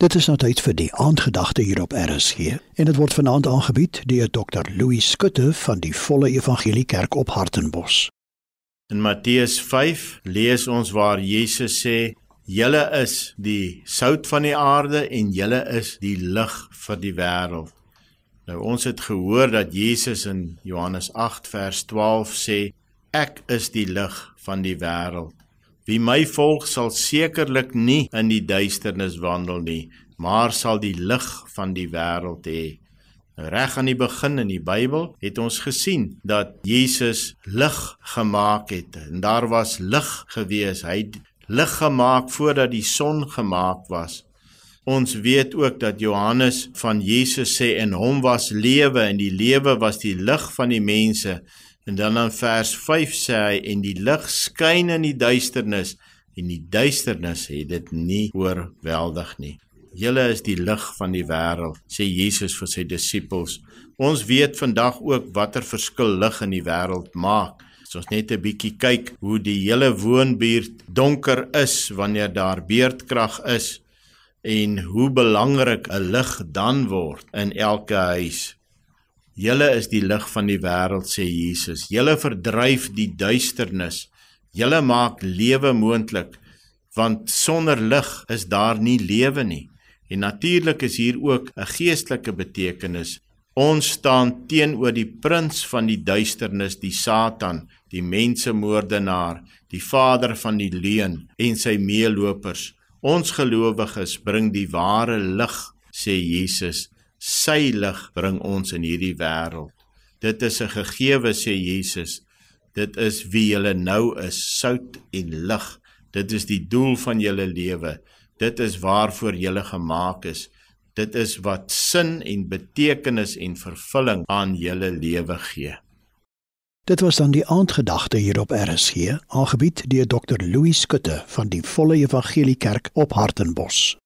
Dit is nou tyd vir die aandgedagte hier op RSG en dit word vanaand aangebied deur Dr. Louis Skutte van die Volle Evangelie Kerk op Hartenbos. In Matteus 5 lees ons waar Jesus sê: "Julle is die sout van die aarde en julle is die lig vir die wêreld." Nou ons het gehoor dat Jesus in Johannes 8 vers 12 sê: "Ek is die lig van die wêreld." Wie my volg sal sekerlik nie in die duisternis wandel nie, maar sal die lig van die wêreld hê. Reg aan die begin in die Bybel het ons gesien dat Jesus lig gemaak het en daar was lig gewees. Hy het lig gemaak voordat die son gemaak was. Ons weet ook dat Johannes van Jesus sê in hom was lewe en die lewe was die lig van die mense. En dan in vers 5 sê hy en die lig skyn in die duisternis en die duisternis het dit nie oorweldig nie. Julle is die lig van die wêreld, sê Jesus vir sy disippels. Ons weet vandag ook watter verskil lig in die wêreld maak. As ons net 'n bietjie kyk hoe die hele woonbuurt donker is wanneer daar beerdkrag is en hoe belangrik 'n lig dan word in elke huis. Julle is die lig van die wêreld sê Jesus. Julle verdryf die duisternis. Julle maak lewe moontlik want sonder lig is daar nie lewe nie. En natuurlik is hier ook 'n geestelike betekenis. Ons staan teenoor die prins van die duisternis, die Satan, die mensemoordenaar, die vader van die leuen en sy meelopers. Ons gelowiges bring die ware lig, sê Jesus sy lig bring ons in hierdie wêreld. Dit is 'n gegewe sê Jesus. Dit is wie jy nou is, sout en lig. Dit is die doel van jou lewe. Dit is waarvoor jy gemaak is. Dit is wat sin en betekenis en vervulling aan jou lewe gee. Dit was dan die aandgedagte hier op RSG, aangebied deur Dr. Louis Skutte van die Volle Evangelie Kerk op Hartenbos.